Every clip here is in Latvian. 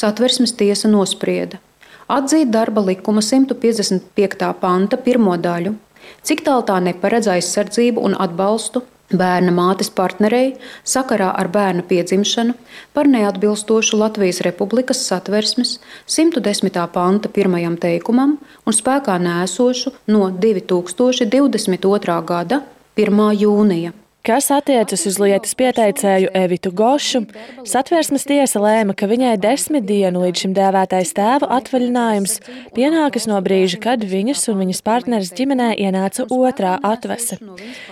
satversmes tiesa nosprieda atzīt darba likuma 155. panta pirmo daļu, cik tālu tā neparedz aizsardzību un atbalstu bērna mātes partnerei sakarā ar bērna piedzimšanu par neatbilstošu Latvijas Republikas satversmes 110. panta pirmajam teikumam un spēkā nēsošu no 2022. gada 1. jūnija. Kas attiecas uz lietas pieteicēju Evitu Gošu, satversmes tiesa lēma, ka viņai desmit dienu līdz šim dēvētais tēva atvaļinājums pienākas no brīža, kad viņas un viņas partneres ģimenē ienāca otrā atvese.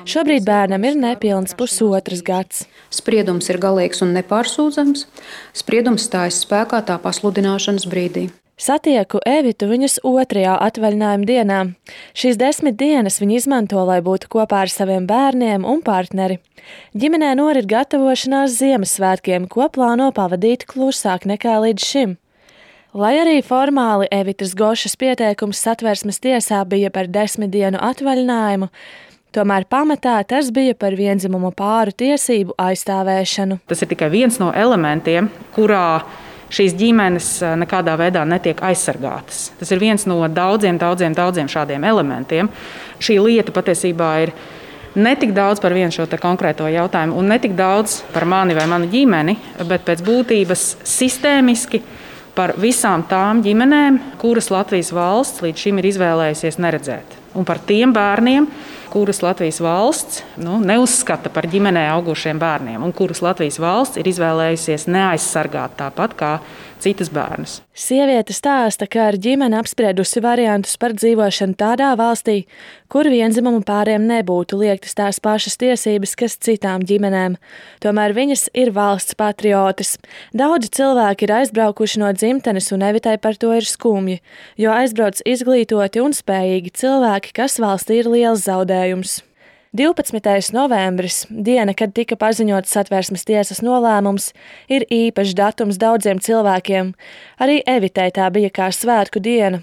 Šobrīd bērnam ir nepilns pusotras gads. Spriedums ir galīgs un nepārsūdzams. Spriedums stājas spēkā tā pasludināšanas brīdī. Satieku Evitu viņas otrajā atvaļinājuma dienā. Šīs desmit dienas viņa izmanto, lai būtu kopā ar saviem bērniem un partneri. Ģimenē norit gatavošanās Ziemassvētkiem, ko plāno pavadīt klusāk nekā līdz šim. Lai arī formāli Evitas Gošas pieteikums satversmes tiesā bija par desmit dienu atvaļinājumu, Tomēr pamatā tas bija par vienzimumu pāru tiesību aizstāvēšanu. Tas ir tikai viens no elementiem, kurā šīs ģimenes nekādā veidā netiek aizsargātas. Tas ir viens no daudziem, daudziem, daudziem šādiem elementiem. Šī lieta patiesībā ir ne tik daudz par vienu šo konkrēto jautājumu, un ne tik daudz par mani vai manu ģimeni, bet pēc būtības sistēmiski par visām tām ģimenēm, kuras Latvijas valsts līdz šim ir izvēlējusies neredzēt. Un par tiem bērniem, kurus Latvijas valsts nu, neuzskata par ģimenē augušiem bērniem, un kurus Latvijas valsts ir izvēlējusies neaizsargāt tāpat kā citus bērnus. Sieviete stāsta, ka ar ģimeni apspriedusi variantus par dzīvošanu tādā valstī, kur vienzimumu pāriem nebūtu liektas tās pašas tiesības, kas citām ģimenēm. Tomēr viņas ir valsts patriotis. Daudzi cilvēki ir aizbraukuši no dzimtenes, un Evitai par to ir skumji, jo aizbrauc izglītoti un spējīgi cilvēki, kas valstī ir liels zaudējums. 12. novembris, diena, kad tika paziņots satvērsmes tiesas nolēmums, ir īpašs datums daudziem cilvēkiem. Arī Evitei tā bija kā svētku diena.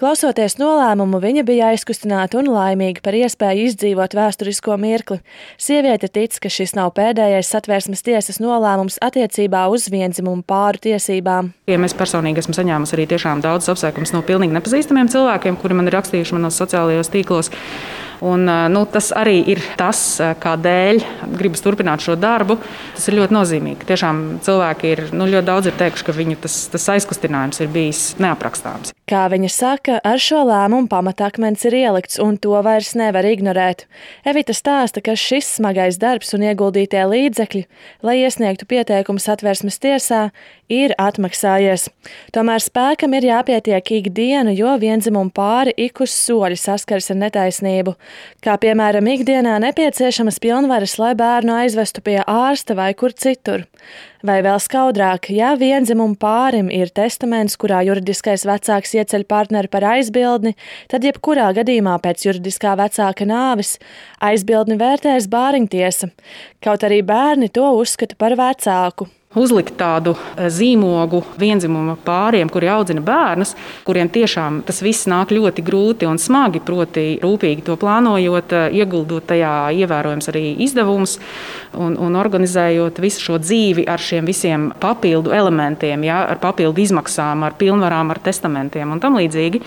Klausoties nolēmumu, viņa bija aizkustināta un laimīga par iespēju izdzīvot vēsturisko mirkli. Sieviete tic, ka šis nav pēdējais satvērsmes tiesas nolēmums attiecībā uz vienzimumu pāru tiesībām. Ja mēs personīgi esam saņēmuši arī daudz apsveikumus no pilnīgi nepazīstamiem cilvēkiem, kuri man ir rakstījuši manos sociālajos tīklos. Un, nu, tas arī ir tas, kādēļ gribas turpināt šo darbu. Tas ir ļoti nozīmīgi. Tiešām cilvēki ir nu, ļoti daudz ir teikuši, ka viņu tas, tas aizkustinājums ir bijis neaprakstāms. Kā viņa saka, ar šo lēmumu pamatakmens ir ielikts, un to vairs nevar ignorēt. Evita stāsta, ka šis smagais darbs un ieguldītie līdzekļi, lai iesniegtu pieteikumu satversmes tiesā, ir atmaksājies. Tomēr spēkam ir jāpietiek ikdienu, jo vienzimumu pāri ik uz soļa saskars ar netaisnību, kā piemēram ikdienā nepieciešamas pilnvaras, lai bērnu aizvestu pie ārsta vai kur citur. Vai vēl skaudrāk, ja vienzimumu pārim ir testaments, kurā juridiskais vecāks ieceļ partneri par aizbildni, tad jebkurā gadījumā pēc juridiskā vecāka nāves aizbildni vērtēs bāriņtiesa, kaut arī bērni to uzskata par vecāku uzlikt tādu e, zīmogu vienzimuma pāriem, kuri audzina bērnus, kuriem tiešām tas viss nāk ļoti grūti un smagi, proti, rūpīgi to plānojot, e, ieguldot tajā ievērojams arī izdevumus un, un organizējot visu šo dzīvi ar šiem visiem papildu elementiem, ja, ar papildu izmaksām, ar pilnvarām, ar testamentiem un tam līdzīgi.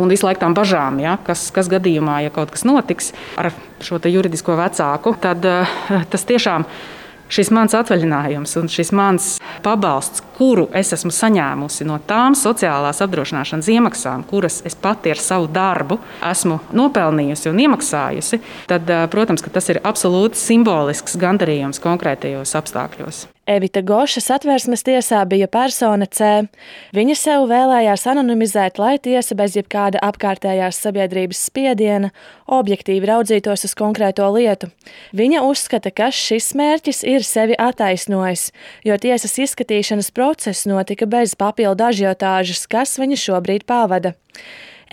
Un visu laiku tām bažām, ja, kas, kas gadījumā, ja kaut kas notiks ar šo juridisko vecāku, tad uh, tas tiešām ir šis mans atvaļinājums un šis mans pabalsts, kuru es esmu saņēmusi no tām sociālās apdrošināšanas iemaksām, kuras es pati ar savu darbu esmu nopelnījusi un iemaksājusi, tad, protams, tas ir absolūti simbolisks gandarījums konkrētajos apstākļos. Evita Goša satversmes tiesā bija persona C. Viņa sev vēlējās anonimizēt, lai tiesa bez jebkāda apkārtējās sabiedrības spiediena objektīvi raudzītos uz konkrēto lietu. Viņa uzskata, ka šis mērķis ir sevi attaisnojis, jo tiesas izskatīšanas process notika bez papildu ažiotāžas, kas viņa šobrīd pavada.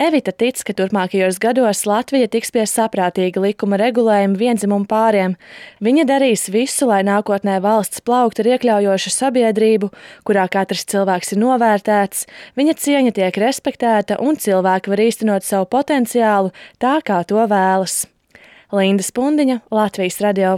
Evita tic, ka turpmākajos gados Latvija tiks pie saprātīga likuma regulējuma vienzimumu pāriem. Viņa darīs visu, lai nākotnē valsts plauktu ar iekļaujošu sabiedrību, kurā katrs cilvēks ir novērtēts, viņa cieņa tiek respektēta un cilvēki var īstenot savu potenciālu tā, kā to vēlas. Linda Spundiņa, Latvijas radio.